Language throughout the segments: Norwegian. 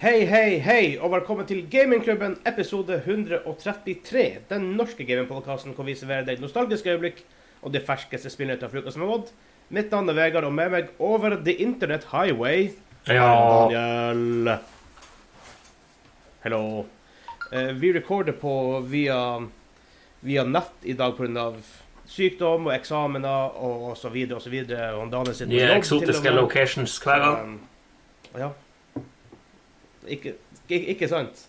Hei, hei, hei, og velkommen til Gamingklubben episode 133. Den norske gamingpodkasten hvor vi serverer deg nostalgiske øyeblikk og det ferskeste spillene fra uka med har. Mitt navn er Vegard, og med meg over the internet highway Ja. Daniel. Hello. Eh, vi rekorder på via, via nett i dag pga. sykdom og eksamener og sitter på Nye eksotiske locations hver gang. Um, ja. Ikke, ikke, ikke sant?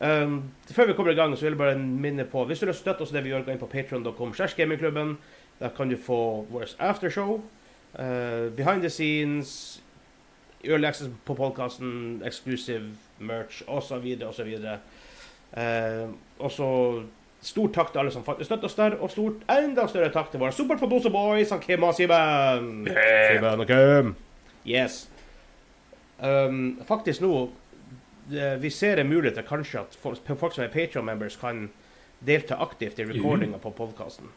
Um, før vi kommer i gang, så vil jeg bare minne på Hvis du vil støtte oss det vi gjør, gå inn på patreon.com. gamingklubben. Der kan du få vårt aftershow. Uh, behind the scenes. Early access på podkasten. Exclusive merch osv. osv. Uh, og så Stort takk til alle som faktisk støtter oss der, og stort, enda større takk til våre superproducer boys, han Kim og Siben. Siben og Kim. Yes. Um, faktisk nå Vi ser en mulighet til kanskje at folk, folk som er Patreon-members, kan delta aktivt i recordinga på podkasten.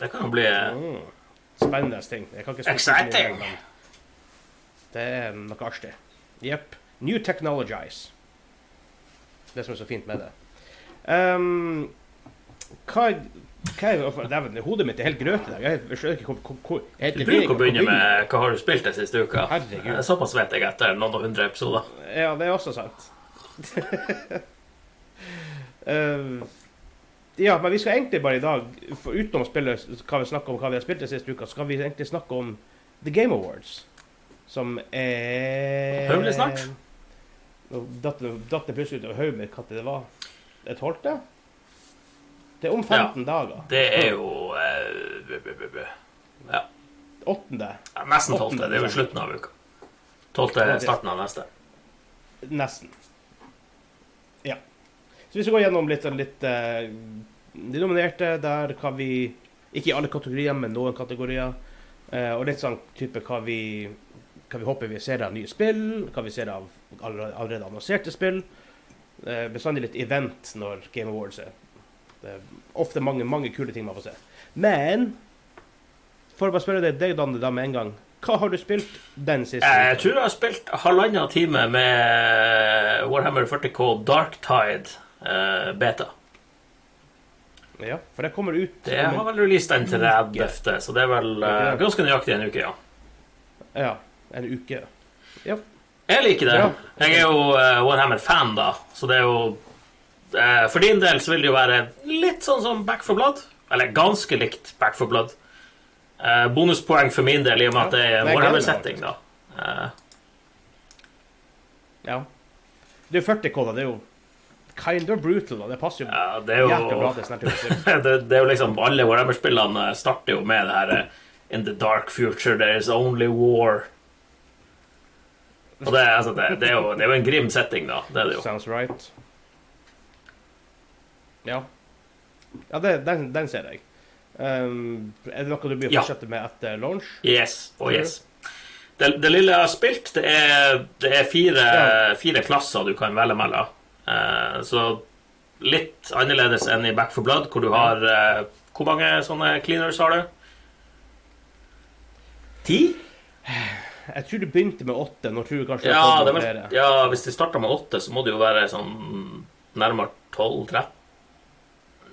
Det kan bli Mm. Spennende ting. Exciting. men Det er noe artig. Jepp. New technologies. Det som er så fint med det. Um, hva Dæven, hodet mitt er helt grøt i dag. Jeg skjønner ikke hvor, hvor, hvor Du bruker å begynne med hva har du spilt den siste uka. Herregud. Eh, Såpass vet jeg etter noen og hundre episoder. Ja, det er også sant. uh, ja, men vi skal egentlig bare i dag, utenom å spille hva vi snakker om hva vi har spilt den siste uka, skal vi egentlig snakke om The Game Awards. Som er Høvelig snart. Nå datt det plutselig ut av hodet mitt når det var. Et tolvte? Det er om 15 dager. Det er jo eh. Ja. Åttende. Ja, Nesten tolvte. Det er jo slutten av uka. Tolvte er starten av neste. Nesten. Ja. Så hvis vi går gjennom litt, litt eh, De nominerte, der kan vi Ikke i alle kategorier, men noen kategorier. Eh, og litt sånn type hva vi hva vi håper vi ser av nye spill, hva vi ser av allerede, annonserte spill. Eh, bestandig litt event når Game Awards er. Det er ofte mange, mange kule ting man får se. Men for å bare spørre deg, deg Danne, da med en gang. Hva har du spilt den siste Jeg tror jeg har spilt halvannen time med Warhammer 40K Darktide uh, beta. Ja, for det kommer ut Det en- har vel released den til 30., så det er vel uh, ganske nøyaktig en uke, ja. Ja, en uke. Ja. Jeg liker det. Jeg er jo uh, Warhammer-fan, da, så det er jo eh, For din del så vil det jo være litt sånn som Back for Blood. Eller ganske likt Back for Blood. Eh, bonuspoeng for min del i og med at det er er Warhammer-setting, da. Eh, ja. Det er jo 40 K, da. Det er jo kind of brutal, da. Det passer jo ja, det er bra jo til det, det er jo liksom Alle Warhammer-spillene starter jo med det her eh, In the dark future there is only war. Og det, altså, det, det, er jo, det er jo en grim setting, da. Det er det jo. Sounds right. Ja. Ja, det, den, den ser jeg. Um, er det noe du blir å fortsette med etter launch? Yes og yes. Det, det lille jeg har spilt, det er, det er fire, fire klasser du kan velge mellom. Uh, så litt annerledes enn i Back for Blood, hvor du har uh, Hvor mange sånne cleaners har du? Ti? Jeg tror du begynte med åtte. Nå tror jeg kanskje Ja, det var, ja, hvis de starta med åtte, så må det jo være sånn nærmere 12-13.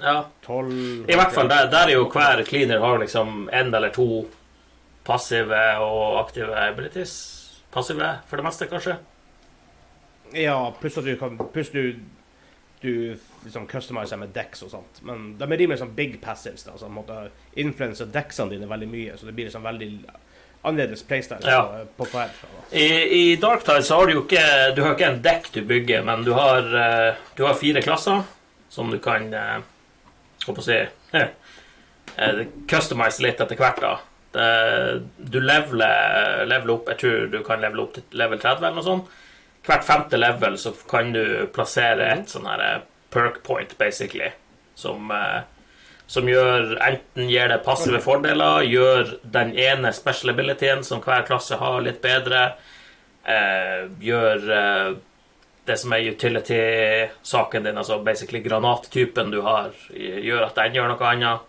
Ja. 12 I hvert fall der, der er jo hver cleaner har liksom én eller to passive og aktive abilities. Passive for det meste, kanskje. Ja, pluss at du kan Pluss du du liksom customiser med decks og sånt. Men de er rimelig sånn big passives. da, så måtte influenser decksene dine veldig mye. Så det blir liksom veldig annerledes playstyle Ja. på, på hver. I, i Darktide så har du jo ikke Du har ikke en dekk du bygger, men du har, eh, du har fire klasser som du kan på å si eh, Customize litt etter hvert, da. Det, du leveler, leveler opp Jeg tror du kan levele opp til level 30 eller noe sånt. Hvert femte level så kan du plassere et sånn her eh, perk point, basically, som eh, som gjør enten gir deg passive fordeler, gjør den ene special abilityen som hver klasse har, litt bedre, eh, gjør eh, det som er utility-saken din, altså basically granattypen du har, gjør at den gjør noe annet.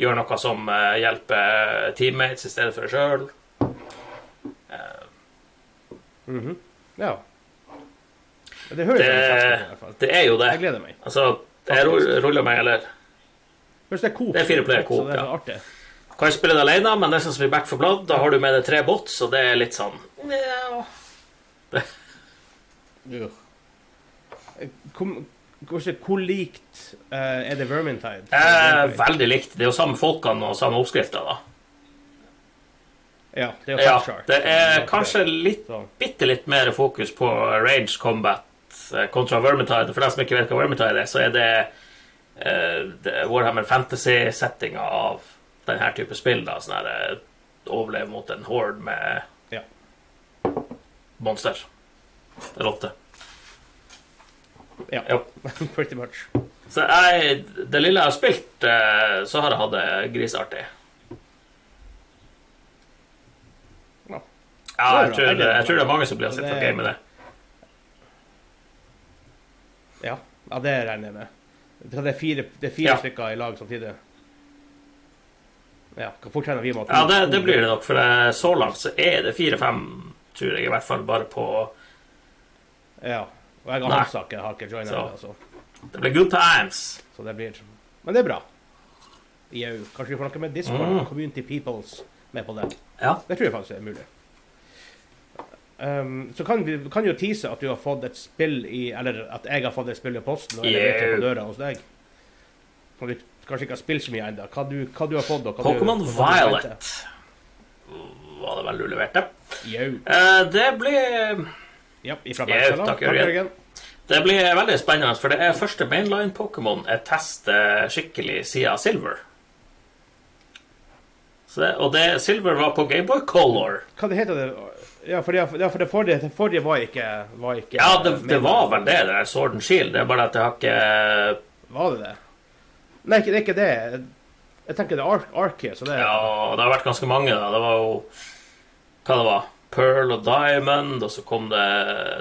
Gjør noe som eh, hjelper teammates i stedet for deg sjøl. Mhm. Ja. Det høres Det- ut, i. Det er jo det. Jeg gleder meg. Altså, jeg ru- ruller meg, eller Hvis det er coop, Det er fire player så det er ja. artig. Kan jeg spille det alene, men det som blir Back for Blood, da har du med deg tre bots, og det er litt sånn ja. Ugh. Hvor, hvor, hvor likt uh, er det Vermintide? eh, Veldig likt. Det er jo samme folkene og samme oppskrifter, da. Ja, det er Ja, det er kanskje litt, bitte litt mer fokus på range combat eh, kontra Vermintide. For dem som ikke vet hva Vermintide er, så er det, uh, det er Warhammer Fantasy-settinga av denne type spill. da, sånn her Overleve mot en horde med Ja. monster. Eller åtte. ja, Ja. pretty much. Så jeg, det lille jeg har spilt, eh, så har jeg hatt det griseartig. Ja. Ja, jeg tror, jeg tror det er mange som blir å sitte og game med det. Ja, ja det regner jeg med. Det er fire, det er fire Ja. stykker i lag samtidig. Ja, kan fort vi at Ja, det, det blir det nok, for så langt så er det fire-fem, tror jeg i hvert fall, bare på Ja. Og jeg har. Jeg har ikke joina det, altså. Det blir good times. Så det blir Men det er bra. Jau. Kanskje vi får noe med Discord Mm. Community Peoples med på det. Ja. Det tror jeg faktisk er mulig. Um, så kan vi kan jo tease at du har fått et spill i Eller at jeg har fått et spill i posten og jeg leverte det på døra hos deg. Som du kanskje ikke har spilt så mye ennå. Hva, du- hva du har fått, og Pokémon. Violet var det vel du leverte. Eh, det blir Ja, ifra Jau, takk, Takk, Jørgen. Jørgen. Det blir veldig spennende, for det er første mainline-Pokémon jeg tester skikkelig siden Silver. Så det, og det Silver var på Gameboy Color. Hva det heter det? Ja, for det, for forrige, det forrige var ikke, var ikke Ja, det, det var vel det, det der Sword and Shield. Det er bare at jeg har ikke Var det det? Nei, det er ikke det. Jeg tenker det er Ar så det Ja, det har vært ganske mange, da. Det var jo Hva det var? Pearl og Diamond, og så kom det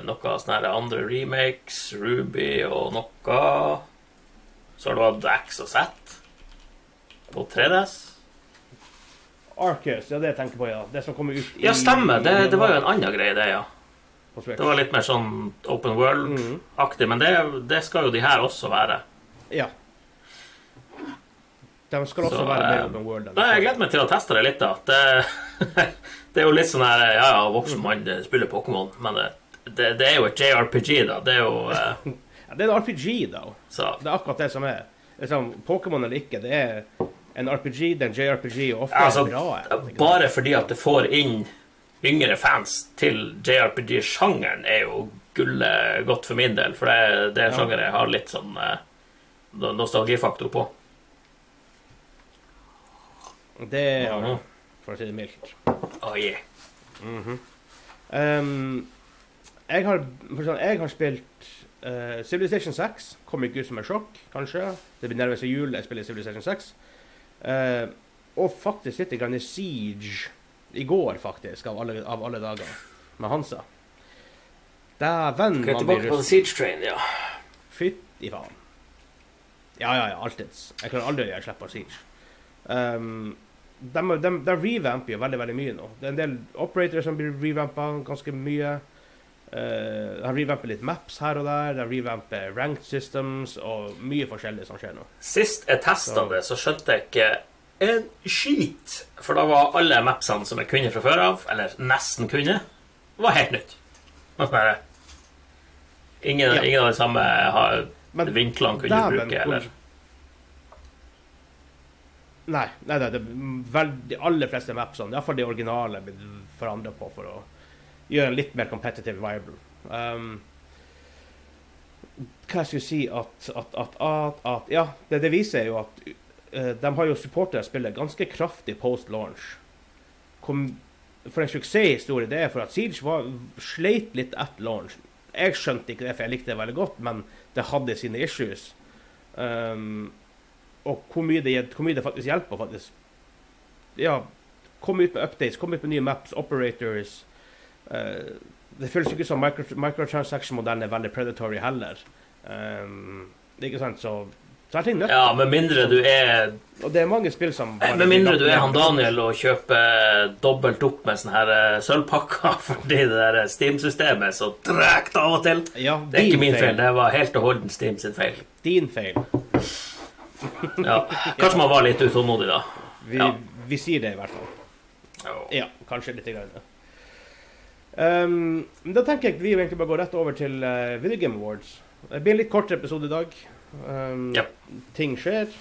noe sånne her andre remakes. Ruby og noe. Så har du hatt X og Z på 3DS. Arcus, ja, det jeg tenker på, ja. Det som kommer ut i Ja, stemmer. Det, det var jo en annen greie, det, ja. Det var litt mer sånn open world-aktig, men det, det skal jo de her også være. Ja. De skal også Så, være mer eh, open world. Nei, jeg gleder meg til å teste det litt, da. Det, det er jo litt sånn her Ja, ja, voksen mann spiller Pokémon, men det, det, det er jo et JRPG, da. Det er jo eh, Ja, det er en RPG, da. Så Det er akkurat det som er. Liksom, Pokémon eller ikke, det er en RPG, det er en JRPG, og ofte Ja, altså, bra. Jeg. Bare fordi at det får inn yngre fans til JRPG-sjangeren, er jo gullet godt for min del. For det, det er en sjanger jeg har litt sånn eh, nostalgifaktor på. Det har Mhm. For å si det mildt. Oh, yeah. Um, jeg, har, sånn, jeg har spilt uh, Civilization 6. Kom ikke ut som et sjokk, kanskje. Det blir nærmest jul jeg spiller Civilization 6. Uh, og faktisk litt grann Siege i går, faktisk, av alle, av alle dager, med Hansa. Dæven, man blir rusten. Siege Train, ja. Fytti faen. Ja, ja, ja, alltids. Jeg klarer aldri å gjøre slipp på Siege. Um, de, de, de revamper jo veldig veldig mye nå. Det er en del operators som blir revampa ganske mye. Uh, de revamper litt maps her og der. De revamper ranked systems og mye forskjellig som skjer nå. Sist jeg testa det, så skjønte jeg ikke en skit. For da var alle mapsene som jeg kunne fra før av, eller nesten kunne, var helt nytt. Ingen, Ja. ingen av de samme vinklene kunne bruke, hvor- eller Nei, nei, nei det, vel, de aller fleste mapsene, iallfall de originale, blir forandra på for å gjøre en litt mer competitive viable. Um, hva jeg skulle si at, at, at, at Ja, det det viser jo at uh, de har jo supportet spillet ganske kraftig post launch. Kom, for en suksesshistorie det er for at Siege var, sleit litt at launch. Jeg skjønte ikke det, for jeg likte det veldig godt, men det hadde sine issues. Um, og hvor mye, det, hvor mye det faktisk hjelper faktisk Ja, Kom ut med updates, kom ut med nye maps, operators. Uh, det føles jo ikke som micro, microtransaction-modellen er veldig predatory heller. Um, det ikke sant, så Så. Ja, med mindre du er Og det er mange spill som Med mindre du er han. Daniel og kjøper dobbelt opp med sånne her eh, sølvpakker fordi det der Steam-systemet er så tregt av og til. Ja, Det er ikke min feil, det var helt og holden Steam sin feil. Din feil. Ja. Kanskje man var litt utålmodig da. Vi, Ja. vi sier det i hvert fall. Ja. Ja, kanskje litt. Grann. Um, da tenker jeg at vi egentlig bare går rett over til uh, Video Game Awards. Det blir en litt kortere episode i dag. Um, Ja. Ting skjer.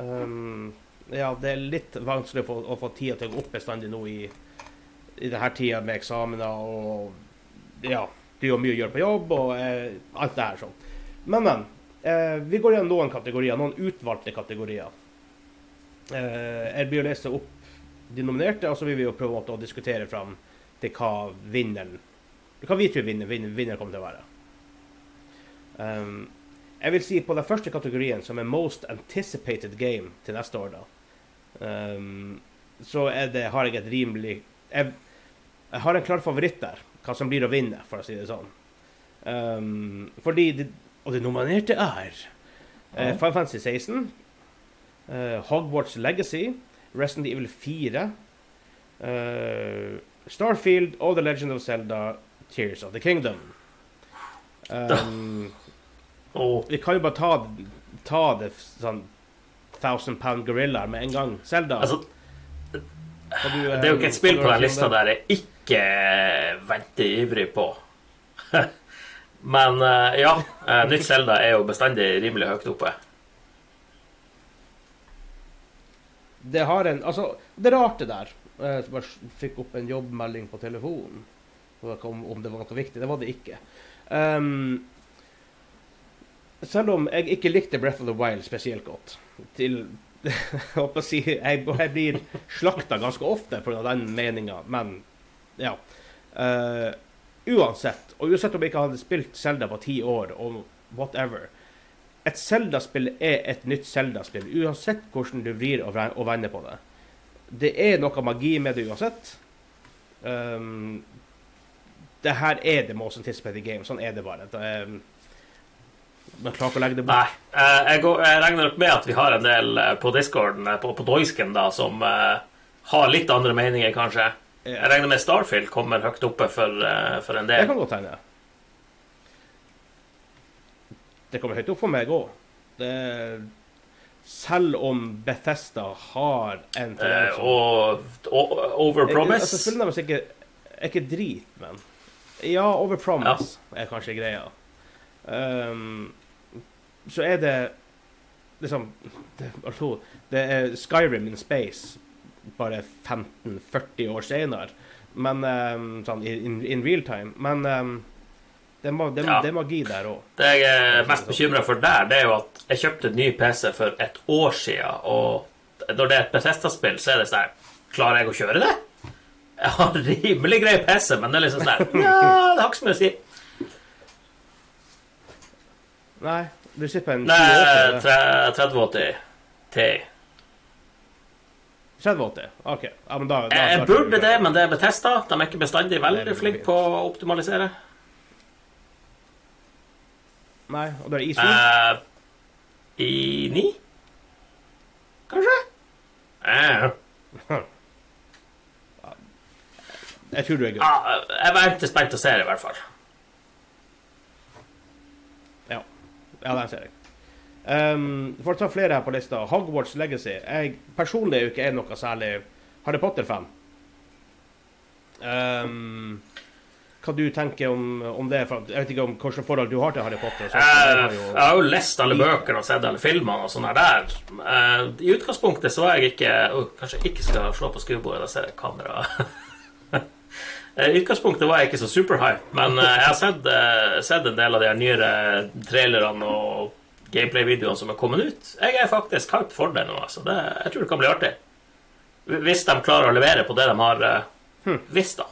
Um, ja, det er litt vanskelig å få, å få tida til å gå opp bestandig nå i, i denne tida med eksamener og ja, du har mye å gjøre på jobb og uh, alt det her sånn. Men, men. Eh, vi går gjennom noen kategorier, noen utvalgte kategorier. Eh, jeg blir å lese opp de nominerte, og så vil vi jo prøve å diskutere fram til hva vinneren Hva vi tror vinner, vinner, vinner kommer til å være. Um, jeg vil si på den første kategorien, som er Most Anticipated Game til neste år, da, um, så er det, har jeg et rimelig jeg, jeg har en klar favoritt der, hva som blir å vinne, for å si det sånn. Um, fordi de, Og det nominerte er uh, Ja. Final Fantasy 16, uh, Hogwarts Legacy, Resident Evil 4, uh, Starfield og The Legend of Zelda Tears of the Kingdom. Um, oh. vi kan jo bare ta, ta det sånn Thousand Pound Gorilla med en gang. Zelda. altså, du, det er jo ikke et spill på den lista der jeg ikke venter ivrig på. Men eh, ja, eh, nytt Selda er jo bestandig rimelig høyt oppe. Det har en Altså, det rart, det der. Jeg bare fikk opp en jobbmelding på telefonen om, det var noe viktig. Det var det ikke. Um, selv om jeg ikke likte Breath of the Wild spesielt godt til jeg si, jeg, jeg blir slakta ganske ofte pga. den meninga, men ja. Uh, uansett, og uansett om jeg ikke hadde spilt Zelda på ti år, og whatever Et Zelda-spill er et nytt Zelda-spill, uansett hvordan du vrir og vender på det. Det er noe magi med det uansett. Um, det her er det most anticipated game. Sånn er det bare. Det man klarer ikke å legge det bort. Nei. eh, Jeg, går, jeg regner nok med at vi har en del eh, på discorden, eh, på, på Doisken, da, som uh, har litt andre meninger, kanskje. Jeg regner med Starfield kommer høyt oppe for, eh, for en Det del. kan godt hende. Det kommer høyt opp for meg òg. Selv om Bethesda har en Eh, tendens som- og og Altså, Overpromise. spillene deres er ikke, er ikke drit, men Ja, overpromise er kanskje greia. Um, så er det liksom det, det er Skyrim in space bare 15-40 år senere. Men um, sånn in, in real time. Men um, det, det, Ja. det er magi der òg. Det jeg er mest bekymra for der, det er jo at jeg kjøpte en ny PC for et år siden, og når det er et Bethesda-spill, så er det sånn Klarer jeg å kjøre det? Jeg har rimelig grei PC, men det er liksom sånn Ja, det har ikke så mye å si. Nei, du sitter på en 20 Nei, til. 3080 Ti. 3080? OK. Ja, men da, da Jeg, burde det, men det er Betesta. De er ikke bestandig veldig er flinke på å optimalisere. Nei, og da er det ISO. Eh, I ni? Kanskje? Eh, Jeg tror du er good. ja, jeg venter spent og ser, i hvert fall. Ja, den ser jeg. Um, for å ta flere her på lista. Hogwarts Legacy. Jeg personlig er jo ikke noe særlig Harry Potter-fan. Um, hva du tenker om, om det? Jeg vet ikke om hvilket forhold du har til Harry Potter. jeg har jo- jeg har jo lest alle bøkene og sett alle filmene og sånn der. Eh, I utgangspunktet så var jeg ikke oh, Kanskje jeg ikke skal slå på skrivebordet, da ser jeg kamera. Eh, I utgangspunktet var jeg ikke så superhype, men eh, jeg har sett, eh, sett en del av de nyere trailerne og gameplay-videoene som er kommet ut. Jeg er faktisk hyped for det nå, altså. Det, jeg tror det kan bli artig. Hvis de klarer å levere på det de har uh, visst, da.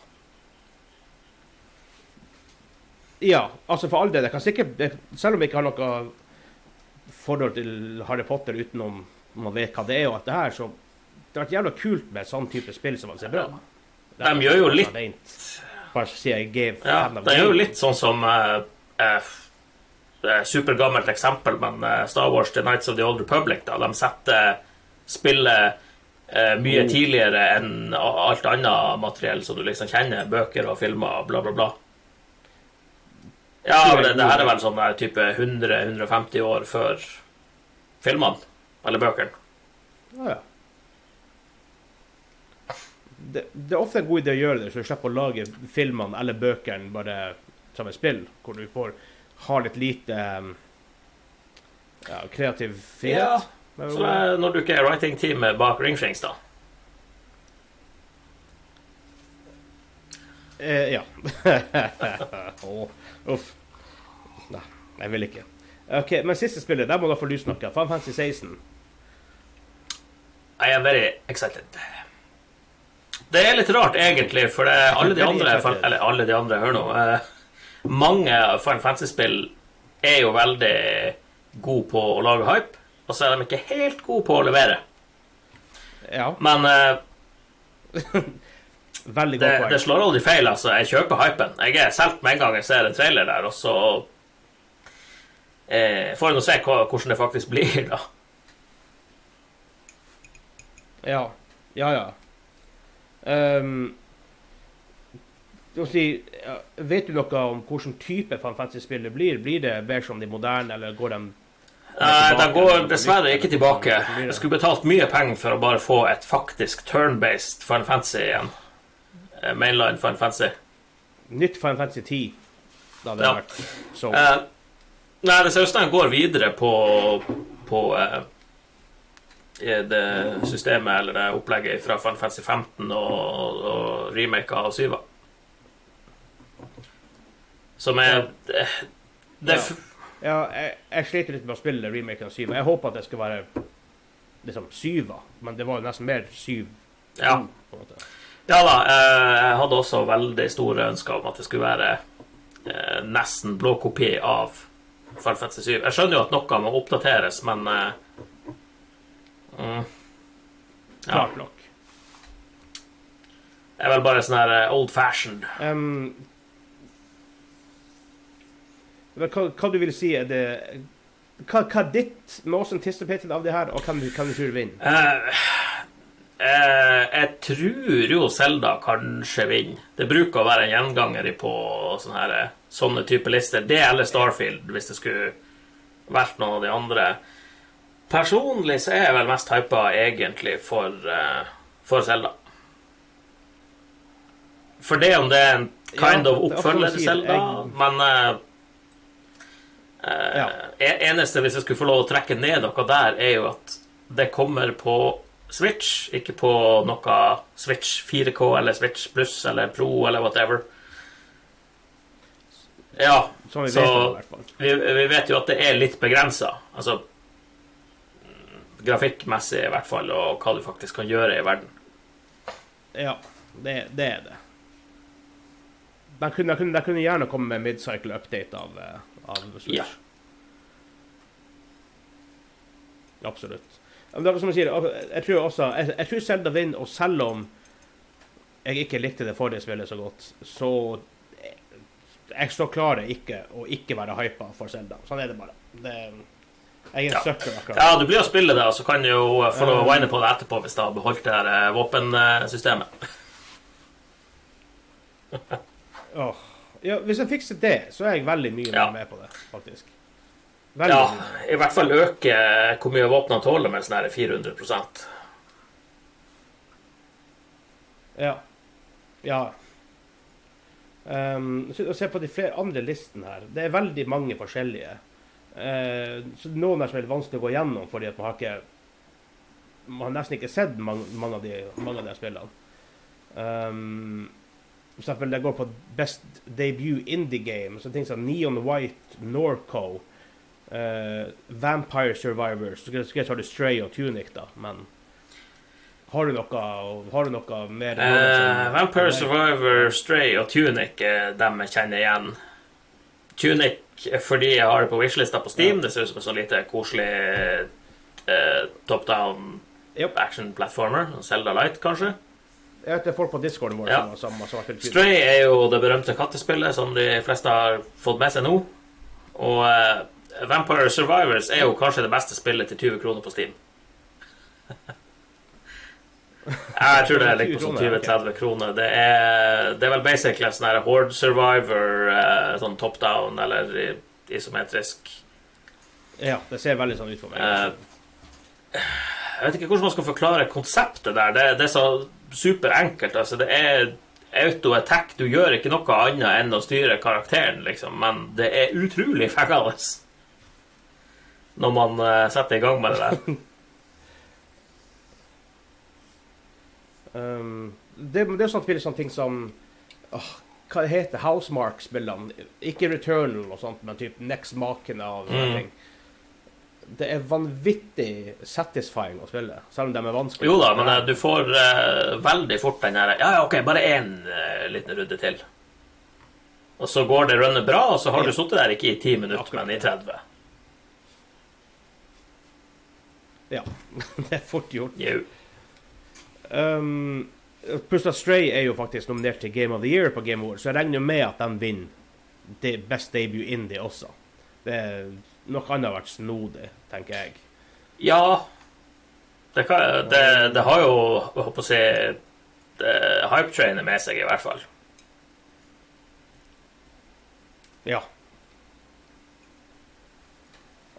Ja, altså for all del. Jeg kan sikkert, selv om jeg ikke har noe forhold til Harry Potter utenom man vet hva det er, og alt det her, så det har vært jævla kult med sånn type spill som man ser bra. De gjør jo litt- Bare sier jeg Ja, de gjør det er jo litt sånn som uh, eh, supergammelt eksempel, men eh, Star Wars The Nights of the Old Republic, da, de setter spillet eh, mye Mm. tidligere enn alt annet materiell som du liksom kjenner. Bøker og filmer, bla, bla, bla. Ja, det, det her er vel sånn der type 100-150 år før filmene. Eller bøkene. Ja, ja. Det, det er ofte en god idé å gjøre det, så du slipper å lage filmene eller bøkene bare som et spill, hvor du får ha litt lite um, ja, kreativ frihet. Ja. Så er når du ikke er writing-teamet bak Ringfrings, da. Eh, ja. oh, uff. Nei, jeg vil ikke. Ok, Men siste spillet, der må du få lyst noe. Fantasy 16. I am very excited. Det er litt rart, egentlig, for det alle de andre. Eller alle de andre, hør nå. Mange Final Fantasy-spill er jo veldig gode på å lage hype, og så er de ikke helt gode på å levere. Ja, Men uh, veldig det, poeng. det slår aldri feil, altså. Jeg kjøper hypen. Jeg er solgt med en gang jeg ser en trailer der, og så eh, får jeg nå se hva, hvordan det faktisk blir, da. Ja, ja. ja. Um, si, vet du noe om hvilken type Final Fantasy-spill det blir? Blir det mer som de moderne, eller går de Nei, de går dessverre ikke tilbake. Jeg skulle betalt mye penger for å bare få et faktisk turn-based Fun Fancy igjen. Eh, Mainline Fun Fancy. nytt Fun Fancy 10? Da hadde det Ja. vært så Eh, nei, det ser ut som de går videre på, på eh, det systemet eller det opplegget fra Fun Fancy 15 og, og remake av 7. Som er det, det, Ja. Ja, jeg, jeg sliter litt med å spille remaken av 7. Jeg håper at det skal være liksom syva, men det var jo nesten mer syv. Ja. Ja da, eh, jeg hadde også veldig store ønsker om at det skulle være eh, nesten blå kopi av Fantasy 7. Jeg skjønner jo at noe må oppdateres, men eh, mm, Ja. Klart nok. Det er vel bare sånn her old fashioned. Um, hva, hva du vil si er det Hva, hva er ditt most anticipated av det her, og hvem du hvem du tror vinner? Uh, uh, jeg tror jo Selda kanskje vinner. Det bruker å være en gjenganger på sånne, her, eh, sånne type lister. Det eller Starfield, hvis det skulle vært noen av de andre. Personlig så er jeg vel mest hypa egentlig for, uh, for Selda. For det om det er en kind Ja, of er oppfølger til. Selda, men eh, eh, Ja. e- Eneste, hvis jeg skulle få lov å trekke ned noe der, er jo at det kommer på Switch, ikke på noe Switch 4K eller Switch Pluss eller Pro eller whatever. Ja, Som vi Så- vi, vi vet jo at det er litt begrensa. Altså grafikkmessig i hvert fall, og hva du faktisk kan gjøre i verden. Ja, det, det er det. De kunne, de kunne, de kunne gjerne komme med midcycle update av, eh, av Switch. Ja. Absolutt. Men det som jeg sier, jeg tror også Jeg, jeg tror Zelda vinner, og selv om jeg ikke likte det forrige spillet så godt, så jeg står klar ikke å ikke være hypa for Zelda. Sånn er det bare. Det, jeg er en Ja. søkker akkurat. Ja, du blir å spille det, og så kan du jo få lov å wine på det etterpå hvis du har beholdt det her eh, våpensystemet. Åh. Ja, hvis jeg fikser det, så er jeg veldig mye Ja. mer med på det, faktisk. Veldig Ja, mye. i hvert fall øke hvor mye våpnene tåler med sånn her 400% Ja. Ja. Um, se på de flere andre listene her. Det er veldig mange forskjellige. Uh, noen er som er vanskelig å gå gjennom, fordi at man har ikke Man har nesten ikke sett mange, mange, av, de, mange av de spillene. Um, for eksempel det går på Best Debut Indie Game. Så ting som Neon White, Norco, uh, Vampire Survivors Så skal jeg ta det Stray og Tunic, da, men har du noe, har du noe mer Uh, Vampire Survivor, Stray og Tunic er dem jeg kjenner igjen. Tunic fordi jeg har det på wishlista på Steam. Det ser ut som en sånn lite koselig uh, top down Yep. action platformer. Zelda Light, kanskje. Jeg vet det er folk på discorden vår Ja. som, som. Stray er jo det berømte kattespillet som de fleste har fått med seg nå. Og uh, Vampire Survivors er jo kanskje det beste spillet til 20 kroner på Steam. Jeg tror det er litt på sånn 20-30 kroner. Det er, det er vel basically sånn her Horde Survivor, eh, sånn top down eller isometrisk. Ja, det ser veldig sånn ut for meg. Eh, Jeg vet ikke hvordan man skal forklare konseptet der. Det, det så superenkelt. Altså, det er auto-attack. Du gjør ikke noe annet enn å styre karakteren, liksom. Men det er utrolig fengende når man uh, setter i gang med det der. Um, det, det er sånn spiller sånne ting som åh, Hva heter Housemark-spillene? Ikke Returnal og sånt, men typ Next Maken og sånne Mm. ting. Det er vanvittig satisfying å spille, selv om de er vanskelige. Jo da, men eh, du får uh, veldig fort den her Ja, ja, OK, bare én uh, liten runde til. Og så går det runnet bra, og så har du sittet der ikke i 10 minutter, Akkurat. men i 30. Ja, det er fort gjort. Jau. Um, pluss at Stray er jo faktisk nominert til Game of the Year på Game Awards, så jeg regner med at de vinner Best Debut Indie også. Det er Noe annet har vært snodig, tenker jeg. Ja det, kan, det, det har jo, jeg håper å si hypetrainet med seg, i hvert fall. Ja.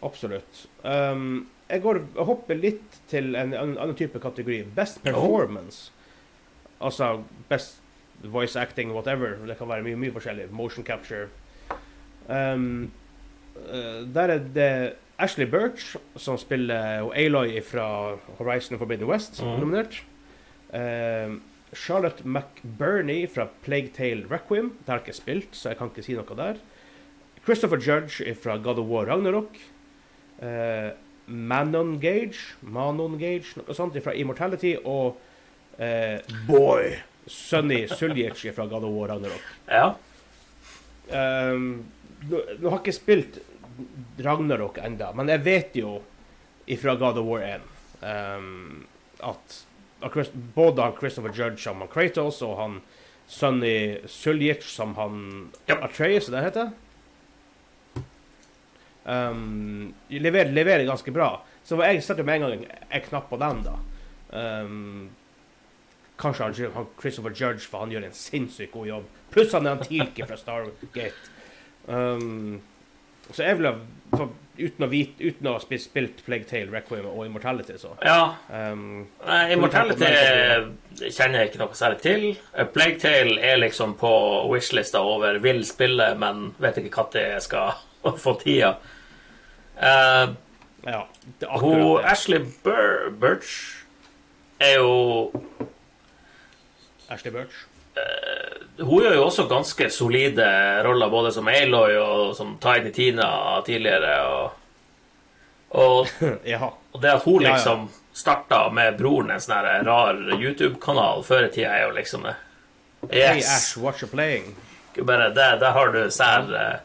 Absolutt. Um, jeg, går, jeg hopper litt til en, en annen type kategori. Best performance. Altså best voice acting, whatever. Det kan være mye, mye forskjellig. Motion capture. Um, der er det Ashley Birch, som spiller og Aloy fra Horizon Forbidden West, mm. nominert. Um, Charlotte McBurney fra Plague Tale Requiem. Det har jeg ikke spilt, så jeg kan ikke si noe der. Christopher Judge fra God of War Ragnarok. Uh, Manon Gage, Manon Gage, noe sånt fra Immortality. Og uh, Boy Sunny Suljic fra God of War Ragnarok. Ja. Um, nå, nå har jeg ikke spilt Ragnarok enda, men jeg vet jo ifra God of War 1 um, at, at Chris, både han Christopher Judge som han Kratos, og han Sunny Suljic som han Ja. Atreus, det heter? Um, leverer, leverer ganske bra. Så jeg setter med en gang en knapp på den, da. Um, kanskje han, han Christopher Judge, for han gjør en sinnssykt god jobb. Pluss han er en fra Stargate. Um, så jeg vil ha for, uten, å vite, uten å ha spilt, Plague Tale, Requiem og Immortality, så ja. um, Nei, Immortality kjenner jeg ikke noe særlig til. Eh, Plague Tale er liksom på wishlista over vil spille, men vet ikke når jeg skal få tida. Uh, Ja, hun. Ashley Bur Birch er jo Ashley Birch. Hun gjør jo også ganske solide roller, både som Aloy og som Tiny Tina tidligere. Og, og, Ja. og det at hun Ja, ja. liksom starta med broren en sånn rar YouTube-kanal før i tida, er jo liksom det. Hey Yes. Ash, you playing? Bare det, der har du sær eh,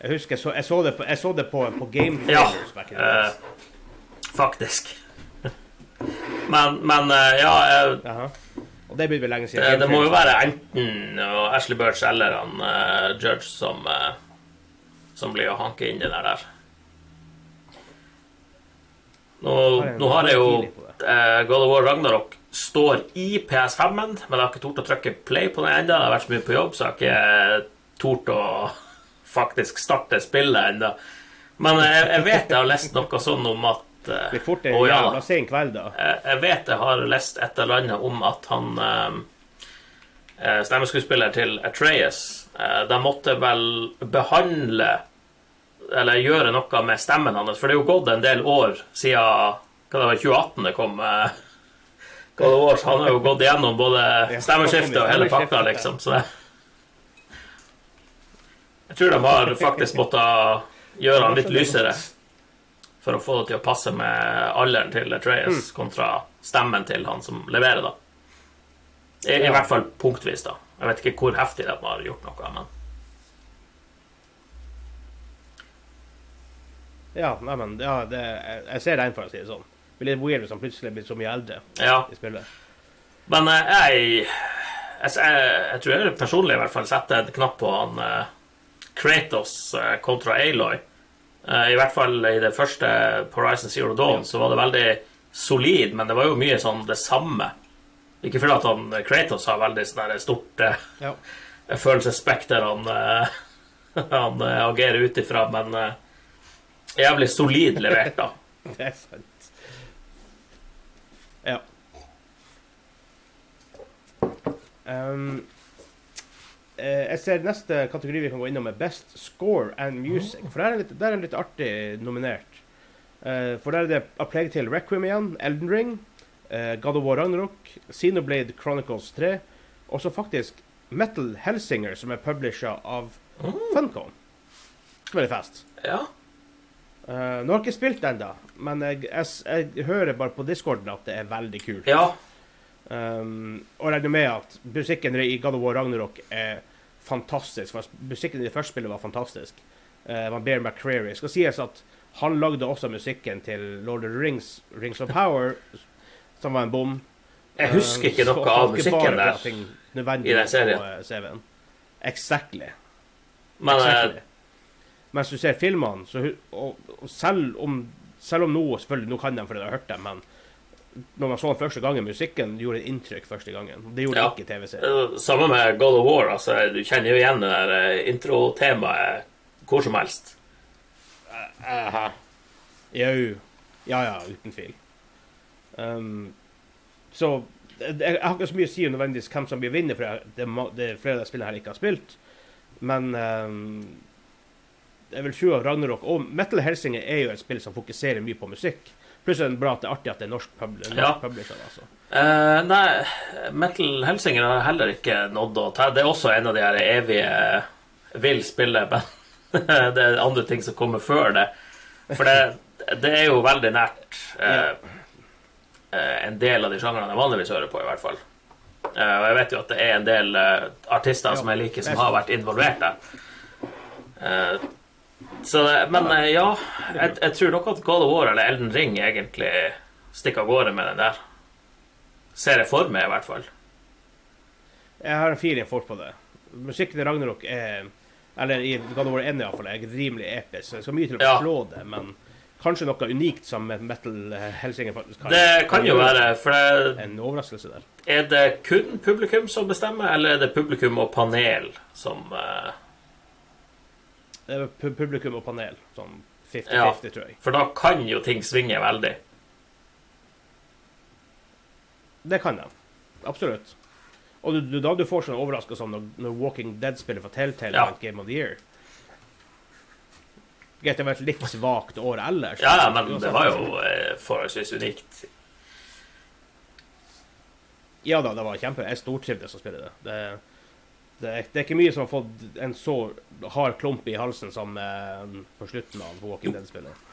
Jeg husker jeg så, jeg så det på, jeg så det på, på Game Ja. Back in the days. Faktisk. Men, men eh, ja Jeg, uh Og det blir vel lenge siden. det, det må jo være enten uh, Ashley Birch eller han uh, Judge som, uh, som blir å hanke inn det der. Nå, nå har jeg jo eh, God of War Ragnarok står i PS5-en, men jeg har ikke tort å trykke play på den ennå. Det har vært så mye på jobb, så jeg har ikke tort å faktisk starte spillet ennå. Men jeg, jeg vet jeg har lest noe sånn om at eh, Det blir fort en å ja, jævla sen kveld, da. jeg jeg vet jeg har lest et eller annet om at han eh, eh, Stemmeskuespiller til Atreas eh, De måtte vel behandle Eller gjøre noe med stemmen hans, for det er jo gått en del år siden hva det var, 2018 det kom. Eh, hva det var, så han har jo gått igjennom både stemmeskifte og hele pakka, liksom. Så det, jeg tror de har faktisk måttet gjøre han litt lysere for å få det til å passe med alderen til Atreas kontra stemmen til han som leverer, da. I, I hvert fall punktvis, da. Jeg vet ikke hvor heftig de har gjort noe, men Ja, nei, men ja, det, jeg, jeg ser den, for å si det sånn. Det blir litt weird hvis han plutselig blir så mye eldre ja. i spillet. Men eh, jeg, jeg, jeg, jeg tror jeg personlig i hvert fall setter en knapp på han eh, Kratos eh, kontra Aloy. Eh, I hvert fall i det første på Horizon Zero Dawn så var det veldig solid, men det var jo mye sånn det samme. Ikke fordi at han Kratos har veldig sånn stort eh, Ja. følelsesspekter han, eh, han eh, agerer ut ifra, men eh, jævlig solid levert, da. Det er sant. Ja. Um, eh, jeg ser neste kategori vi kan gå innom, er Best Score and Music. For der er litt, der er litt artig nominert. Eh, for der er det A Plague Tale Requiem igjen, Elden Ring, eh, God of War Ragnarok, Xenoblade Chronicles 3, og så faktisk Metal Helsinger, som er publisha av Funcom. Veldig fast. Ja. Uh, nå har jeg ikke spilt den ennå, men jeg, jeg, jeg hører bare på discorden at det er veldig kult. ja. Um, og regner med at musikken i God of War Ragnarok er fantastisk. For musikken i det første spillet var fantastisk. Uh, var Bear McCreary. Skal sies at han lagde også musikken til Lord of the Rings, Rings of Power, som var en bom. Jeg husker ikke Uh, noe uh, av musikken der. i den serien. på, uh, Exactly. Men eh, exactly. Mens du ser filmene, så, og, og selv, om, selv om nå selvfølgelig, nå kan de fordi de har hørt dem, men når man så den første gangen, musikken gjorde inntrykk første gangen. Det gjorde Ja. ikke TV-serien. eh, Samme med God of War. altså Du kjenner jo igjen det der eh, introtemaet hvor som helst. Aha. Jau. Ja, ja, uten tvil. Um, så jeg, jeg har ikke så mye å si nødvendigvis hvem som blir vinner, for jeg- det, det er flere av de spillene her ikke har spilt. Men um, jeg vil tro at Ragnarok og Metal Helsinger er jo et spill som fokuserer mye på musikk. Pluss er det bra at det er artig at det er norsk, pub norsk Ja. publisher. Altså. Eh, nei, Metal Helsinger har heller ikke nådd å ta Det er også en av de her evige vil spille, men det er andre ting som kommer før det. For det, det er jo veldig nært eh, eh, en del av de sjangrene jeg vanligvis hører på, i hvert fall. Eh, og jeg vet jo at det er en del eh, artister Ja, som jeg liker, er som har vært involvert der. Eh, så, men eh, ja, jeg, jeg tror nok at God of War eller Elden Ring egentlig stikker av gårde med den der. Ser jeg for meg, i hvert fall. Jeg har en feeling fort på det. Musikken i Ragnarok er Eller i God of War 1 iallfall, er rimelig episk. Så det skal mye til å Ja. slå det, men kanskje noe unikt som Metal Helsinger faktisk kan. Det kan jo være, for det, En overraskelse der. er det kun publikum som bestemmer, eller er det publikum og panel som eh, pu- publikum og panel. Sånn 50-50, Ja. tror jeg. For da kan jo ting svinge veldig. Det kan de. Absolutt. Og du, du, da du får sånne overraskelser som når, når Walking Dead-spillet for Telltale Ja. vant Game of the Year. Greit, det var et litt svakt år ellers. Ja, ja, men det var jo eh, forholdsvis unikt. Ja da, det var kjempe. Jeg stortrivdes å spille det. Det, det, er, det er ikke mye som har fått en så hard klump i halsen som eh, på slutten av Walking Dead-spillet.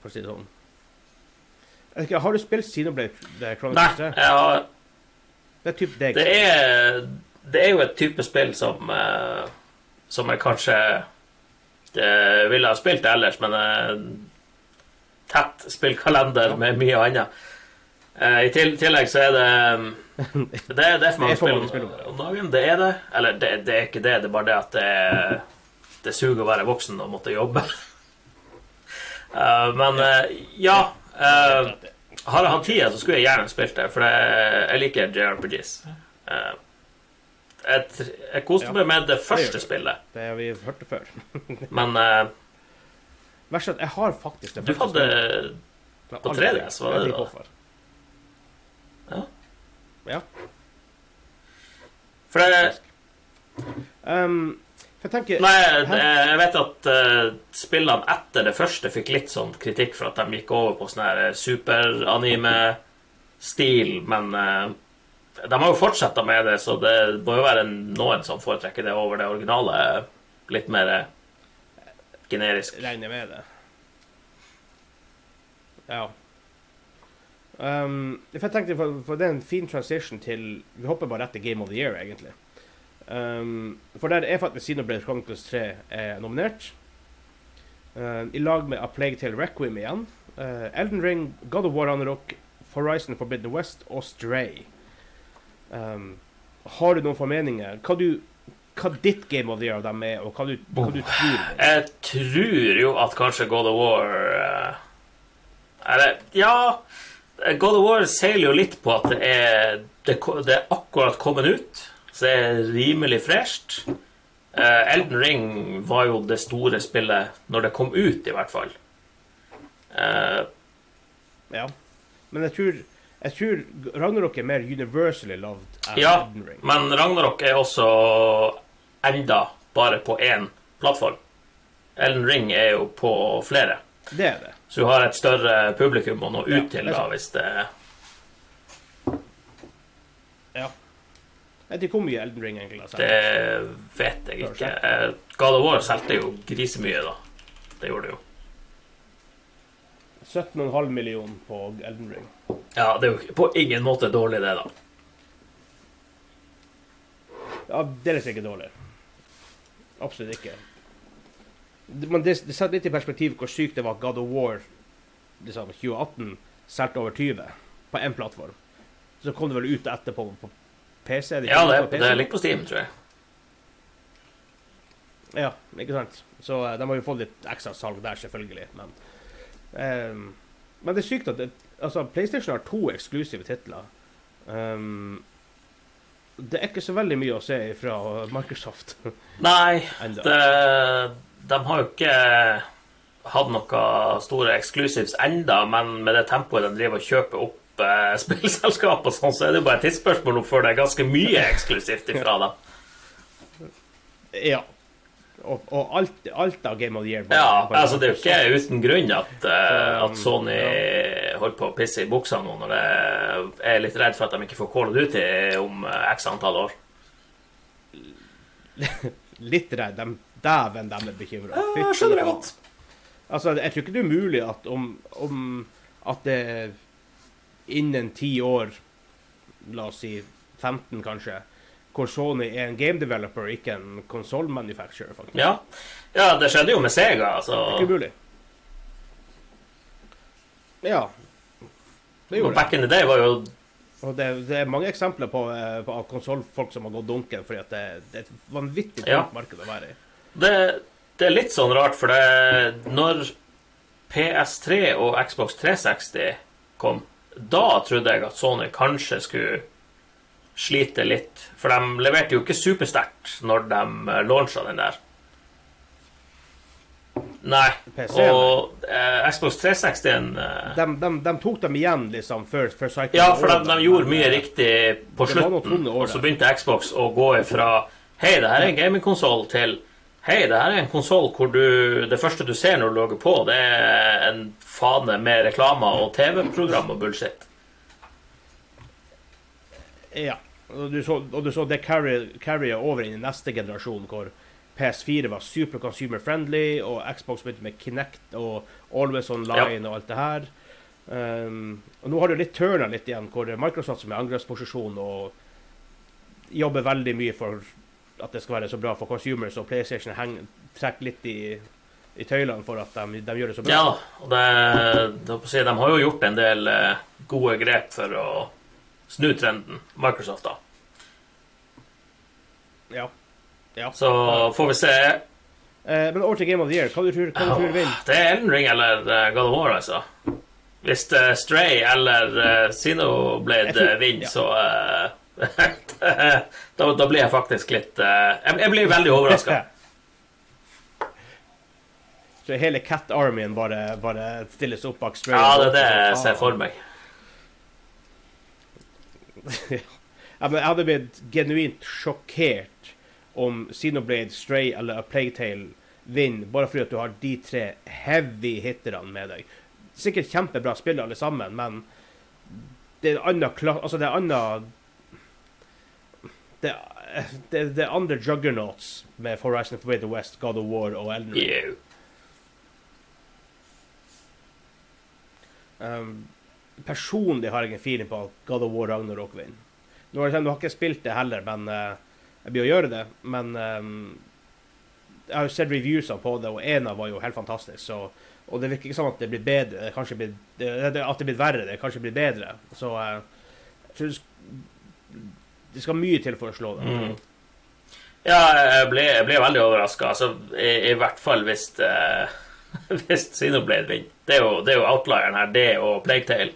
For å si det sånn. Ikke, har du spilt Xenoblade The Nei, Chronicles 3? jeg har, Det er typ deg. det, er, det er jo et type spill som eh, Som jeg kanskje det ville ha spilt ellers, men eh, tett spillkalender med mye annet. Eh, I tillegg så er det Det er, det er for mange Det spill om det. dagen. Det er det. Eller det, det er ikke det, det er bare det at det, er- det suger å være voksen og måtte jobbe. Uh, men uh, ja uh, Har jeg hatt tida, så skulle jeg gjerne spilt det, for det, jeg liker JRPGs. Eh, jeg, jeg koste meg med det første spillet, Det har vi hørt det før. men Verst at jeg har faktisk det du første hadde Du hadde på aldri- 3DS, var det jeg vet da? ikke hvorfor. Ja. Ja. For det, Um, for jeg tenker Nei, det, jeg vet at uh, spillene etter det første fikk litt sånn kritikk for at de gikk over på sånn her superanime-stil, men uh, de har jo fortsatt med det, så det må jo være noen som foretrekker det over det originale. Litt mer eh, generisk. regner med det. Ja. Um, for jeg tenkte, for, for det er en fin transition til Vi hopper bare rett til Game of the Year, egentlig. Um, for der er faktisk Xenoblade Chronicles 3 er nominert. Uh, I lag med A Plague Tale Requiem igjen. Uh, Elden Ring, God of War Ragnarok, Horizon Forbidden West og Stray. Um, har du noen formeninger? Hva du, hva ditt game of the year av dem er, og hva du, hva du tror. Jeg tror jo at kanskje God of War eh, Eller, ja God of War seiler jo litt på at det er, det, det er akkurat kommet ut. Så det er rimelig fresht. Uh, Elden Ring var jo det store spillet når det kom ut, i hvert fall. Uh, Ja. Men jeg tror, jeg tror Ragnarok er mer universally loved enn Ja, Elden Ring. men Ragnarok er også enda bare på én plattform. Elden Ring er jo på flere. Det er det. Så du har et større publikum å nå ut Ja, til da, hvis det Ja. Jeg vet ikke hvor mye Elden Ring egentlig har solgt. Det vet jeg ikke. Eh, God of War solgte jo grisemye, da. Det gjorde det jo. 17,5 millioner på Elden Ring. Ja, det er jo på ingen måte dårlig, det, da. Ja, det er ikke dårlig. Absolutt ikke. Det- Men det, det setter litt i perspektiv hvor sykt det var at God of War liksom, 2018 solgte over 20 på én plattform. Så kom det vel ut etterpå på PC? Ja, det, PC? det ligger på Steam, tror jeg. Ja, ikke sant? Så eh, de har jo fått litt ekstra salg der, selvfølgelig. Men, um, men det er sykt at det, altså, PlayStation har to eksklusive titler. Um, det er ikke så veldig mye å se fra Microsoft Nei, det, de har jo ikke hatt noe store exclusives enda, men med det tempoet de driver og kjøper opp eh, spillselskap og sånn, så er det jo bare et tidsspørsmål før det er ganske mye eksklusivt ifra dem. Ja. Og, og alt, alt av Game of the Year bare- Ja, bare- altså det er jo ikke uten grunn at, eh, Um, at Sony holder på å pisse i buksa nå når det er litt redd for at de ikke får Call ut om eh, x antall år. Litt redd. De, dæven, de er bekymra. Jeg skjønner det godt. Altså, jeg tror ikke det er umulig at om, om at det innen ti år, la oss si 15 kanskje, hvor Sony er en game developer, ikke en konsollmanufacturer, faktisk. Ja. ja, det skjedde jo med Sega. Altså. Det er ikke mulig. Ja. Det gjorde det. Back in the day var jo Og det, det er mange eksempler på, eh, på konsollfolk som har gått dunken fordi at det, det er et vanvittig tungt Ja. marked å være i. det, det er litt sånn rart, for det Når PS3 og Xbox 360 kom, da trodde jeg at Sony kanskje skulle slite litt. For de leverte jo ikke supersterkt når de launcha den der. Nei. Og eh, Xbox 360 eh, De, de, de tok dem igjen liksom før, før Cycle Ja, for de, de gjorde mye eh, riktig på slutten. Og så begynte Xbox å gå ifra Hei, det her er en gamingkonsoll til Hei, det her er en konsoll hvor du Det første du ser når du logger på, det er en fane med reklamer og TV-program og bullshit. Ja. Og du så, og du så det carry- over inn i neste generasjon, hvor PS4 var super consumer friendly, og Xbox begynte med Kinect og Always Online og alt det her. Um, og nå har du litt turna litt igjen, hvor Microsoft som er angrepsposisjon og jobber veldig mye for at det skal være så bra for consumers, og PlayStation trekker litt i, i tøylene for at de, de gjør det så bra. Ja, og det, det si, de har jo gjort en del eh, gode grep for å snu trenden, Microsoft, da. Ja. ja. Så får vi se. Eh, men over til Game of the Year. Hva du tror hva du tror vinner? Det er Elden Ring eller eh, God of War, altså. Hvis uh, Stray eller uh, tror- eh, vinner, ja. så eh, da, da blir jeg faktisk litt eh, jeg, jeg blir veldig overraska. Så hele Cat Armyen bare, bare stilles opp bak Stray? Ja, det er det jeg ser for meg. Jeg hadde blitt genuint sjokkert om Xenoblade, Stray eller A Plague Tale vinner, bare fordi at du har de tre heavy hitterne med deg. Sikkert kjempebra spill alle sammen, men det er en annen Altså, det er annen det, det, det andre juggernauts med Horizon Forbidden West, God of War og Elden Ring. Yeah. Um, personlig har jeg en feeling på at God of War Ragnarok vinner. Nå har jeg, nå har ikke spilt det heller, men uh, jeg blir å gjøre det. Men um, jeg har jo sett reviewsene på det, og ena var jo helt fantastisk. Så, og det virker ikke som at det blir bedre. Det kanskje blir, det, at det blir verre. Det kanskje blir bedre. Så uh, jeg tror det skal mye til for å slå dem. Mm. Ja, jeg ble, jeg ble veldig overraska. Altså, i, I hvert fall hvis, uh, hvis Sinoblade vinner. Det er, jo, det er jo outlieren her, det og Plague Tale,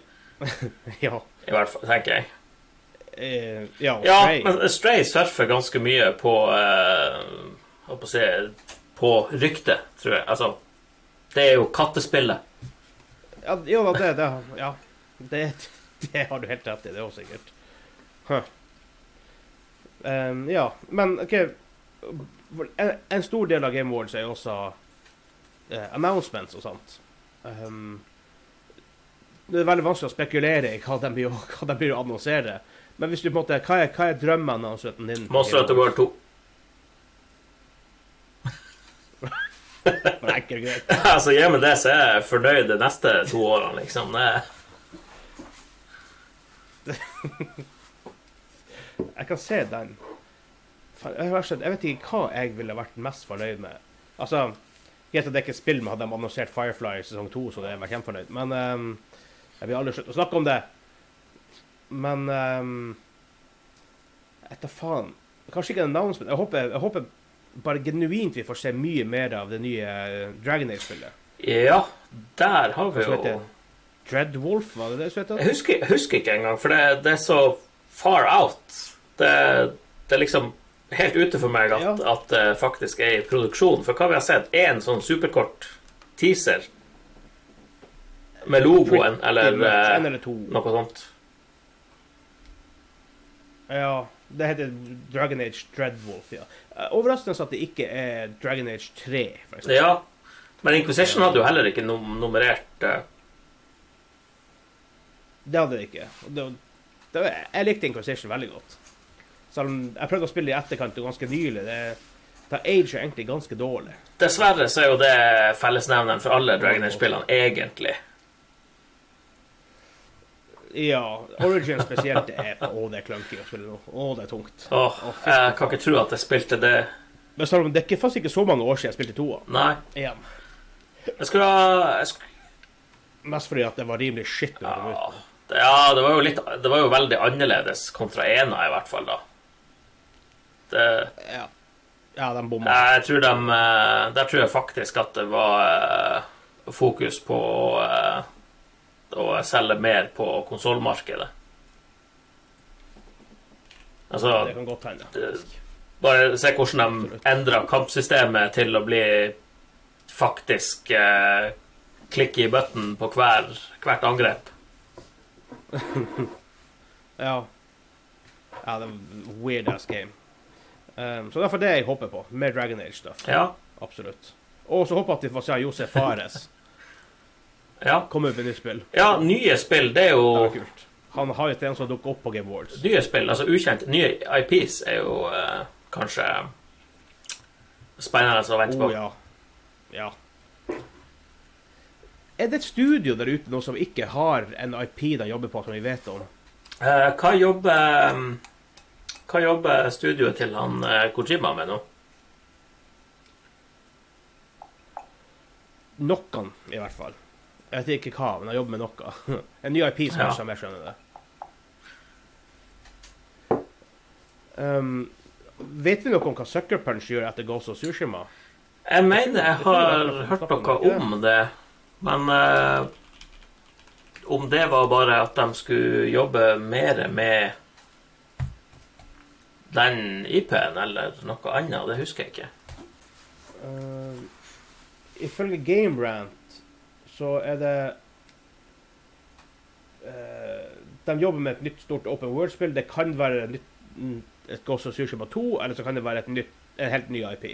ja. i hvert fall, tenker jeg. Uh, ja, Ja, Stray. men Stray surfer ganske mye på uh, Hva på å si På ryktet, tror jeg. Altså, det er jo kattespillet. Ja, jo det, det Ja. Det, det har du helt rett i, det òg, sikkert. Huh. Um, ja, men OK en, en stor del av Game Awards er jo også uh, announcements og sånt. Um, det er veldig vanskelig å spekulere i hva de blir, hva de blir å annonsere. Men hvis du på en måte, hva er, hva er drømmeannonseten din? Monster Hunter World 2. Awards? Enkelt greit. altså, Gi meg det, så er jeg fornøyd de neste to årene, liksom. Det, Jeg kan se den. Jeg, vet ikke hva jeg ville vært mest fornøyd med. Altså, Greit at det ikke er spill, men hadde de annonsert Firefly sesong to, så hadde jeg vært kjempefornøyd. Men um, jeg vil aldri slutte å snakke om det. Men um, etter faen. Kanskje ikke en announcement. Jeg håper, jeg håper bare genuint vi får se mye mer av det nye eh, Dragon Age-spillet. ja, der har vi jo det? Dreadwolf, var det det som Jeg husker, husker ikke engang, for det, det er så far out. Det, det er liksom helt ute for meg at, Ja. at det faktisk er i produksjon. For hva vi har sett, én sånn superkort teaser med logoen, eller eh, eller noe sånt. Ja, det heter Dragon Age Dreadwolf, ja. Eh, Overraskende at det ikke er Dragon Age 3, for eksempel. Ja, men Inquisition hadde jo heller ikke num nummerert uh... Det hadde det ikke. Det Det, det, jeg likte Inquisition veldig godt. Selv om jeg prøvde å spille i etterkant og ganske nylig. Det, det age er egentlig ganske dårlig. Dessverre så er jo det fellesnevneren for alle Dragon Age-spillene, egentlig. Ja, Origin spesielt er Å, det er clunky å spille nå. Å, det er tungt. Åh, jeg kan ikke tro at jeg spilte det Men om det er faktisk ikke så mange år siden jeg spilte toa. Nei. Igjen. Jeg skulle ha jeg skulle, Mest fordi at det var rimelig shit. det ja, det, ja, det var litt Det var jo veldig annerledes kontra ena, i hvert fall, da. Det Ja, ja de bomma. Jeg tror de eh, Der tror jeg faktisk at det var eh, fokus på eh, å selge mer på konsollmarkedet. Altså Det kan godt hende. Bare se hvordan de endra kampsystemet til å bli faktisk eh, klikk i button på hver, hvert angrep. Ja. Ja, det er weird ass game. Um, så derfor det jeg håper på. Mer Dragon Age-stuff. Ja. Absolutt. Og så håper jeg at vi får se Josef Fares ja. komme ut med nytt spill. Ja, nye spill, det er Det jo er kult. Han har jo en som dukker dukke opp på Game Awards. Nye spill, altså ukjent. Nye IPs er jo uh, kanskje spennende å vente på. Oh, ja. ja. Er det et studio der ute nå som ikke har en IP de jobber på, som vi vet om? Eh, hva jobber Hva jobber studioet til han eh, Kojima med nå? Noen, i hvert fall. Jeg vet ikke hva, men han jobber med noe. En ny IP som Ja. jeg skjønner det. Um, vet vi noe om hva Sucker Punch gjør etter Ghost of Tsushima? Jeg mener jeg har hørt noe om det, men eh, om det var bare at de skulle jobbe mer med den IP-en eller noe annet, det husker jeg ikke. Uh, ifølge Game Rant så er det uh, De jobber med et nytt stort open world-spill. Det kan være et, nytt, mm, et Ghost of Tsushima 2, eller så kan det være et nytt, en helt ny IP.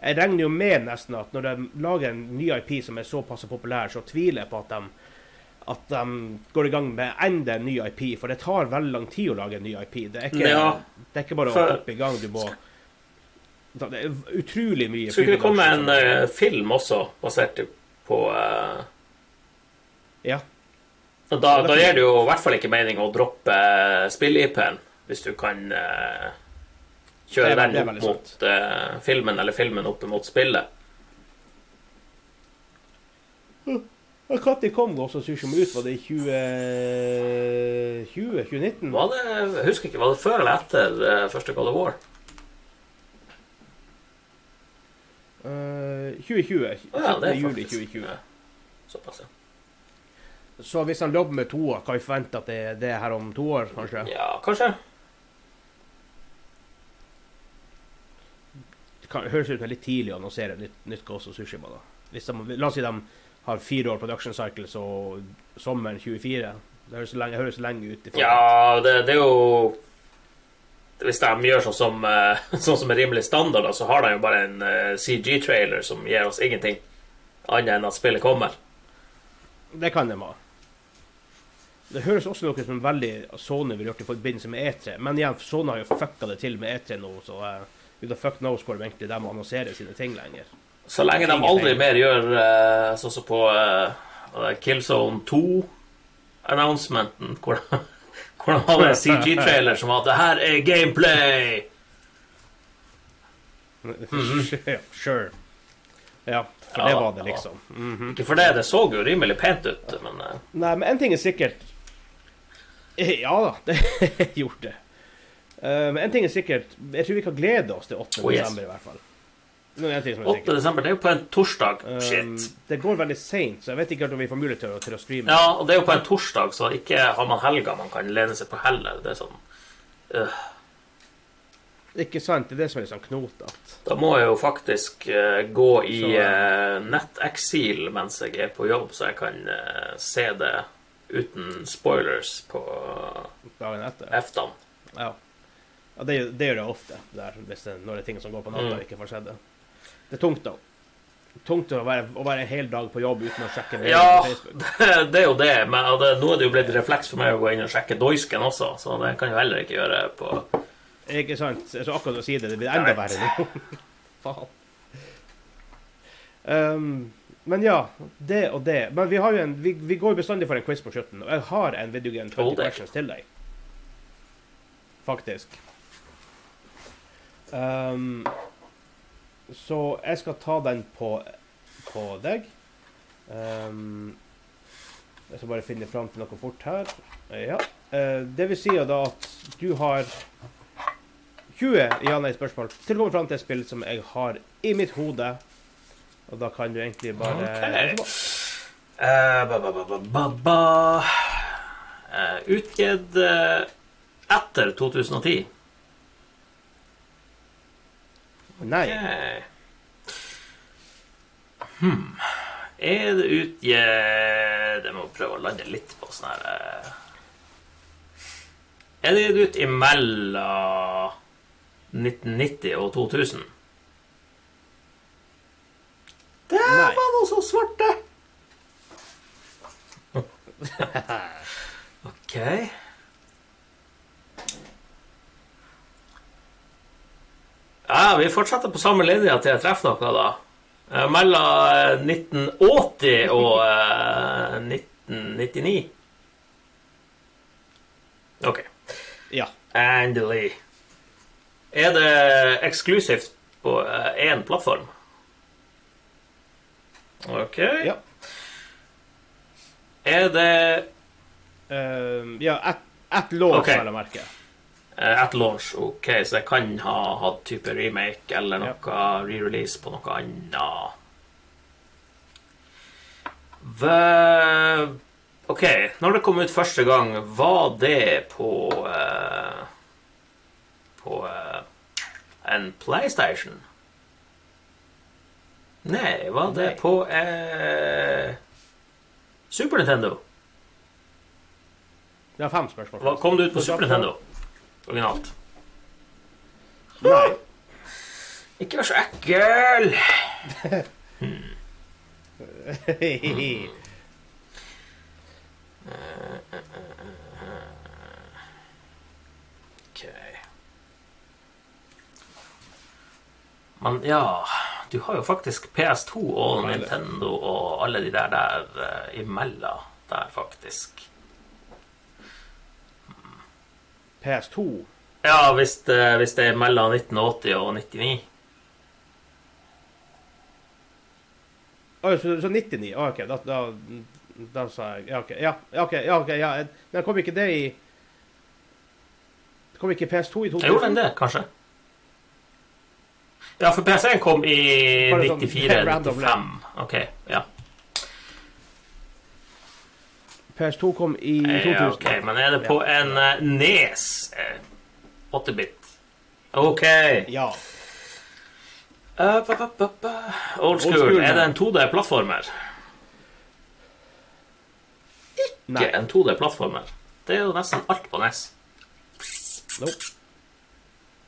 Jeg regner jo med nesten at når de lager en ny IP som er såpass populær, så tviler jeg på at de, at de går i gang med enda en ny IP, for det tar veldig lang tid å lage en ny IP. Det er ikke, Ja, det er ikke bare å hoppe i gang. Du må Det er utrolig mye Skulle ikke det komme en eh, film også, basert på uh... Ja. Da, da gir det jo i hvert fall ikke mening å droppe eh, spill-IP-en, hvis du kan eh, Kjører den opp mot uh, filmen, eller filmen opp mot spillet. Mm. Når kom Ghost Sushi ut? Var det i 20... 20 2019? Var det, jeg husker ikke. Var det før eller etter uh, første God of War? Uh, 2020. Oh, ja, det er faktisk. Ja. Såpass, ja. Så hvis han jobber med to år, kan vi forvente at det er her om to år, kanskje? Ja, kanskje. Kan, høres ut som litt tidlig å annonsere nytt, nytt Ghost of Tsushima. da. Hvis de, la oss si de har fire år production cycles og sommeren 24. Det høres lenge, høres lenge ut. i. Ja, det, det er jo Hvis de gjør sånn som, eh, sånn som er rimelig standard, da, så har de jo bare en eh, CG-trailer som gir oss ingenting annet enn at spillet kommer. Det kan de ha. Det høres også noe som veldig Sony vil gjort i forbindelse med E3. Men igjen, Sony har jo fucka det til med E3 nå, så uh, the fuck knows hvor egentlig de annonserer sine ting lenger. Så lenge de aldri mer gjør uh, sånn som på uh, Killzone 2-announcementen, hvor, hvor de hadde en CG-trailer som var 'det her er gameplay'. ja, sure. Ja, for Ja, det var det, liksom. -hmm. Ikke for det, det så jo rimelig pent ut, men uh... Nei, men en ting er sikkert Ja da, det gjorde det. Eh, men en ting er sikkert Jeg tror vi kan glede oss til 8. Oh, yes. desember, i hvert fall. Det er en ting som er 8. desember, det er jo på en torsdag. Um, Shit. det går veldig seint, så jeg vet ikke om vi får mulighet til, til å streame. Ja, og det er jo på en torsdag, så ikke har man helga man kan lene seg på heller. Det er sånn uh. Ikke sant? Det er det som er litt sånn knotete. Da må jeg jo faktisk uh, gå i uh, netteksil mens jeg er på jobb, så jeg kan eh, se det uten spoilers på dagen etter. F-dan. Ja. Ja det, det gjør jeg ofte, der, hvis det, når det er ting som går på natta Mm. og ikke får sett det. Det er tungt, da. Tungt å være, å være en hel dag på jobb uten å sjekke mailen Ja. på Facebook. det er jo det, men det, nå er det jo blitt refleks for meg å gå inn og sjekke Doisken også, så det kan jeg jo heller ikke gjøre på Ikke sant? Så akkurat å si det. Det blir enda verre nå. Faen. Um, men ja, det og det. Men vi, har jo en, vi, vi går jo bestandig for en quiz på slutten, og jeg har en Video Game 20 Oh, questions til deg. Faktisk. Um, så jeg skal ta den på, på deg. Um, jeg skal bare finne fram til noe fort her. Ja. Uh, det vil si da at du har 20 ja-nei-spørsmål til å komme fram til et spill som jeg har i mitt hode. Og da kan du egentlig bare okay. uh, ba, ba, ba, ba. Eh, utgitt etter 2010. Nei. Okay. Hmm. Er det utgitt Jeg må prøve å lande litt på sånn her eh. Er det gitt ut imellom 1990 og 2000? Det Nei. var noe så svart, det! OK. Ja, vi fortsetter på samme linje til jeg treffer noe, da. Eh, Mellom eh, 1980 og eh, 1999. OK. Ja. Endelig. Er det eksklusivt på én plattform? OK. Ja. Er det uh, ja, ett et lån, okay. vel å merke. Eh, at launch? OK, så jeg kan ha hatt type remake eller Ja. noe re-release på noe annet. OK, når det kom ut første gang, var det på uh, På uh, en PlayStation? Nei, var det Nei. på uh, Super Nintendo? Det er fem spørsmål. Kom det ut på Super Nintendo? Originalt. Nei. Ikke vær så ekkel! Ok. Men ja Du har jo faktisk PS2 og Nintendo og alle de der der imellom der, faktisk. PS2. Ja, hvis det, hvis det er mellom 1980 og 99. Å, så, så 99? Å, OK, da, da, da sa jeg Ja, OK. Ja, ja, ok, ja, ok, ja. Men kom ikke det i Kom ikke PS2 i 2000? Jeg gjorde den det, kanskje? Ja, for PC-en kom i Bare sånn 94-95. OK, ja. PS2 kom i ja. 2000. ok, Men er det på en uh, Nes eh, 8-bit? OK. Ja. Uh, ba, ba, ba. Old school. school, Er det en 2D-plattformer? Nei. Ikke en 2D-plattformer. Det er jo nesten alt på NES. Nope.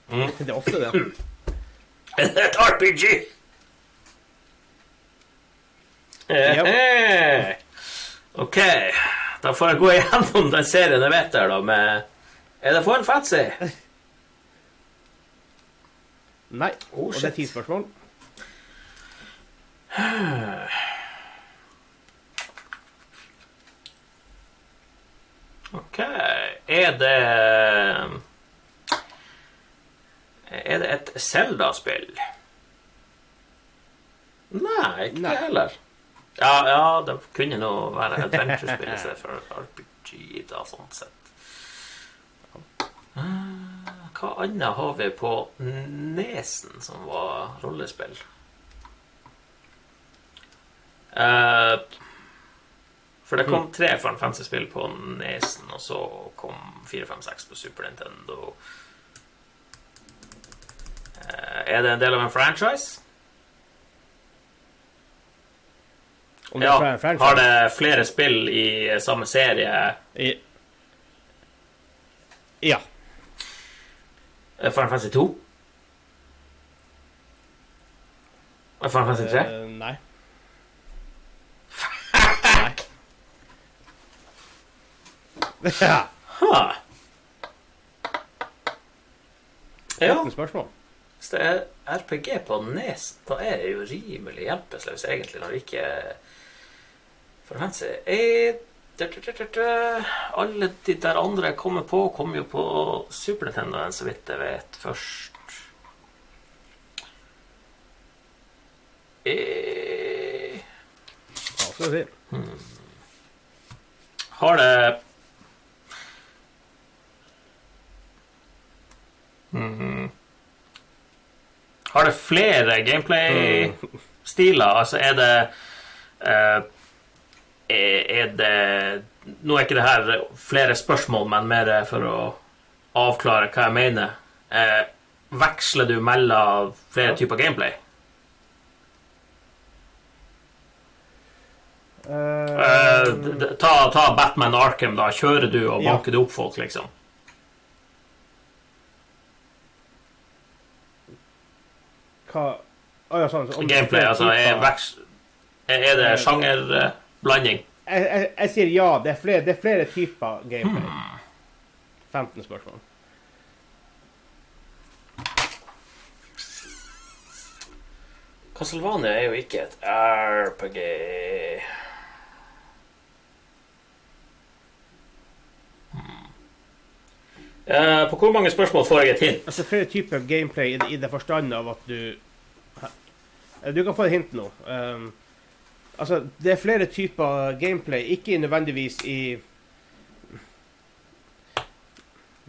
Mm. Det er ofte det. Et RPG! Eh, OK. Da får jeg gå igjennom den serien jeg vet der, da, med Er det for en fancy? Nei. Oh, Og det er ti spørsmål. OK. Er det Er det et Zelda-spill? Nei, ikke Nei. det heller. Ja, ja, det kunne nå være adventure-spill istedenfor for RPG, da, sånn sett. Eh, Hva annet har vi på Nesen som var rollespill? Uh, for det kom tre Final Fantasy-spill på Nesen, og så kom 4, 5, 6 på Super Nintendo. Eh, er det en del av en franchise? Om det Ja. Har det flere spill i samme serie? I... Ja. Eh, Final Fantasy 2? Eh, Final Fantasy 3? Uh, nei. nei. ja. Ja, spørsmål. hvis det er RPG på nesen, da er jeg jo rimelig hjelpeløs egentlig når vi ikke For da, da, da. Alle de der andre jeg kommer på, kom jo på Super Nintendo, så vidt jeg vet, først. Eh, Hva skal du si? Har det Mhm. Har det flere gameplay-stiler? Altså, er det eh, er, det Nå er ikke det her flere spørsmål, men mer for å avklare hva jeg mener. Eh, veksler du mellom flere typer gameplay? Eh, d- ta, ta Batman Arkham, da. Kjører du og Ja. banker du opp folk, liksom? hva Å ja, sånn. Gameplay, altså. Er, veks, er det sjangerblanding? jeg, jeg, jeg sier ja. Det er flere, det er flere typer gameplay. Hmm. 15 spørsmål. Castlevania er jo ikke et RPG. Hmm. Eh, på hvor mange spørsmål får jeg et hint? Altså flere typer gameplay i, det- i det forstand av at du Du kan få et hint nå. Um, altså, det er flere typer gameplay, ikke nødvendigvis i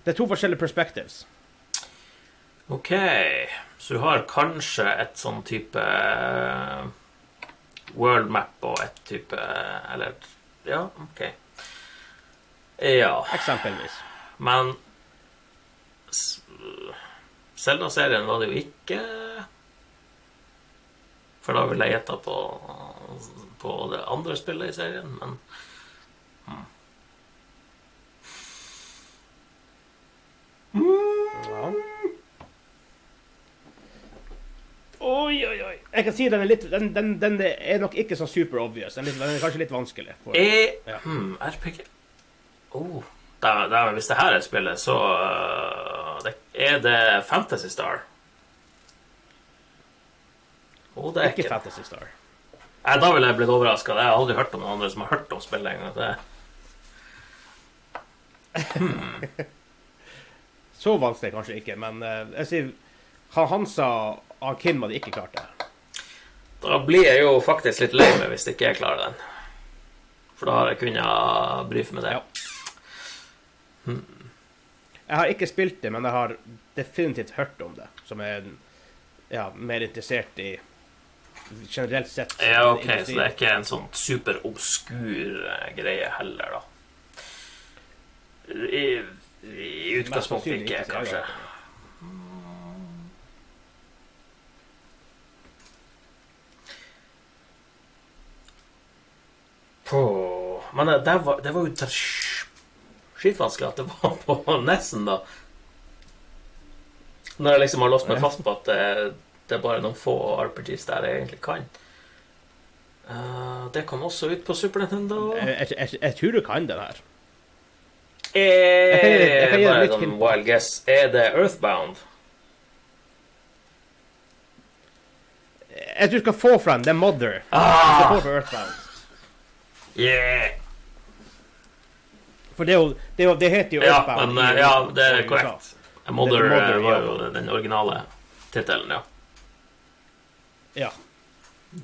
Det er to forskjellige perspectives. Ok, så du har kanskje et sånn type eh, world map og et type Eller Ja, ok. Ja, Eksempelvis. men s- Zelda-serien var det jo ikke. For da ville jeg gjetta på, på det andre spillet i serien, men Ja. Oi, oi, oi. Jeg kan si den er litt Den, den, den er nok ikke så super obvious. Den er, litt, den er kanskje litt vanskelig. For, er Ja. hmm, RPG oh, da, da, Hvis det her er spillet, så uh, det, er det Fantasy Star. Det er ikke ikke Fantasy Star. Nei, Da ville jeg blitt overraska. Jeg har aldri hørt om noen andre som har hørt om spillet engang. Hmm. Så vanskelig kanskje ikke, men eh, jeg sier han Hansa og Kim hadde ikke klart det. Da blir jeg jo faktisk litt lei meg hvis ikke jeg klarer den. For da har jeg kunnet brife med det. Ja. Jeg har ikke spilt det, men jeg har definitivt hørt om det. Som er ja, mer interessert i generelt sett. Ja, OK, så det er ikke en sånn superobskur eh, greie heller, da. I, i utgangspunktet ikke, kanskje. Men det, det, var, det var jo skitvanskelig at det var på Nessen, da. Når jeg liksom har låst meg fast på at det, det er bare noen få RPGs der jeg egentlig kan. Uh, det kom også ut på Super Nintendo. Jeg, jeg, jeg, tror du kan den her. Er, bare litt sånn wild guess. Er det Earthbound? Jeg tror du skal få fra den. Det er Mother. Ah! Yeah! For det, er jo, det, er jo, det heter jo Ja, Earthbound. men eh, ja, det er korrekt. Mother, er Mother, eh, var ja. jo den originale tittelen, ja. Ja.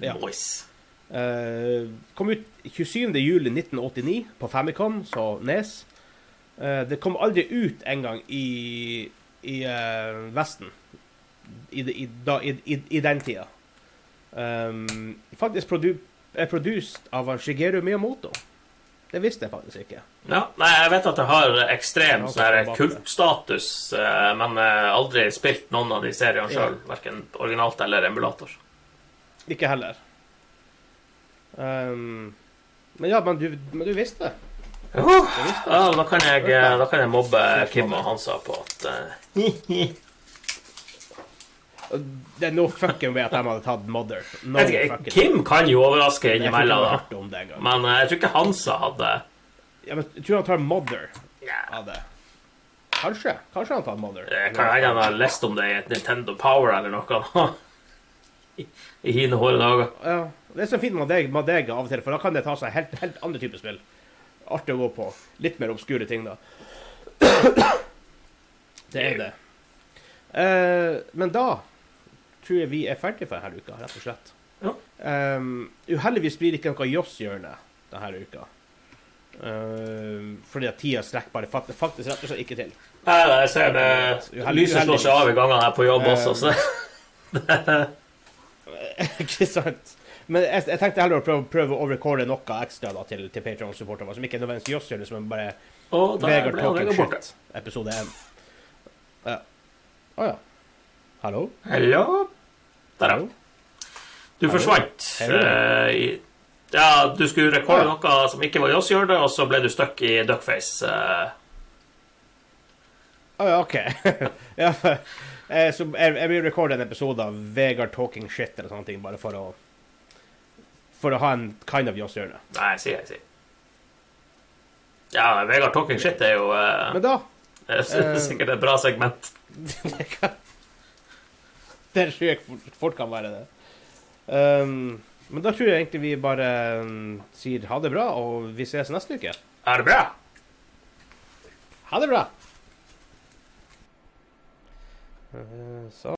Ja. Nice. Uh, kom ut 27. juli 1989 på Famicom, så Nes. Uh, det kom aldri ut engang i, i uh, Vesten i, i, da, i, i, i den tida. Um, faktisk produ er produsert av Shigeru Miyamoto. Det visste jeg faktisk ikke. Ja, nei, jeg vet at det har ekstrem Ja, sånn kultstatus, eh, men aldri spilt noen av de seriene Ja. sjøl, verken originalt eller emulator. Ikke heller. Um, men ja, men du, men du visste. Uh, ja, da, kan jeg, eh, da kan jeg mobbe Kim og Hansa på at uh, Det er no fucking way at de hadde tatt Mother. No ikke, Kim kan jo overraske innimellom, da. Men uh, jeg tror ikke Hansa hadde Ja, men jeg tror han tar Mother av det. Kanskje. Kanskje han tar Mother. Jeg kan hende han har lest om det i et Nintendo Power eller noe. I, hine hårde dager. Ja, det er så fint med deg, med deg av og til, for da kan det ta seg helt, helt andre typer spill. Artig å gå på. Litt mer obskure ting, da. Det er det. Uh, men da tror jeg vi er ferdige for denne uka, rett og slett. Ja. Um, uheldigvis blir det ikke noe Joss-hjørne denne uka. Uh, fordi at tida strekker bare fakt- faktisk rett og slett ikke til. Nei, nei, jeg ser det. Lyset slår seg av i gangene her på jobb Eh, også, så ikke sant? Men jeg, jeg tenkte heller å prøve, prøve å recorde noe ekstra da, til, til Patreon-supporterne, som ikke er nødvendigvis Joss-hjørne, men bare der Vegard Talking. Shit, episode 1. Ja. Oh, ja. Hallo? Hallo? Der, ja. Du forsvant. Eh, ja, du skulle rekorde noe som ikke var Joss-hjørnet, og så ble du stuck i duckface. eh. Ja, OK. ja, eh, så jeg, jeg vil recorde en episode av Vegard Talking Shit eller sånne ting, bare for å For å ha en kind of Joss-hjørne. Nei, jeg sier jeg sier. Ja, Vegard Talking Shit er jo uh, Men da uh, sikkert et bra segment. Det kan Det er sjukt fort- fort kan være det. Um, men da tror jeg egentlig vi bare um, sier ha det bra, og vi ses neste uke. Ha det bra? Ha det bra! Eh, så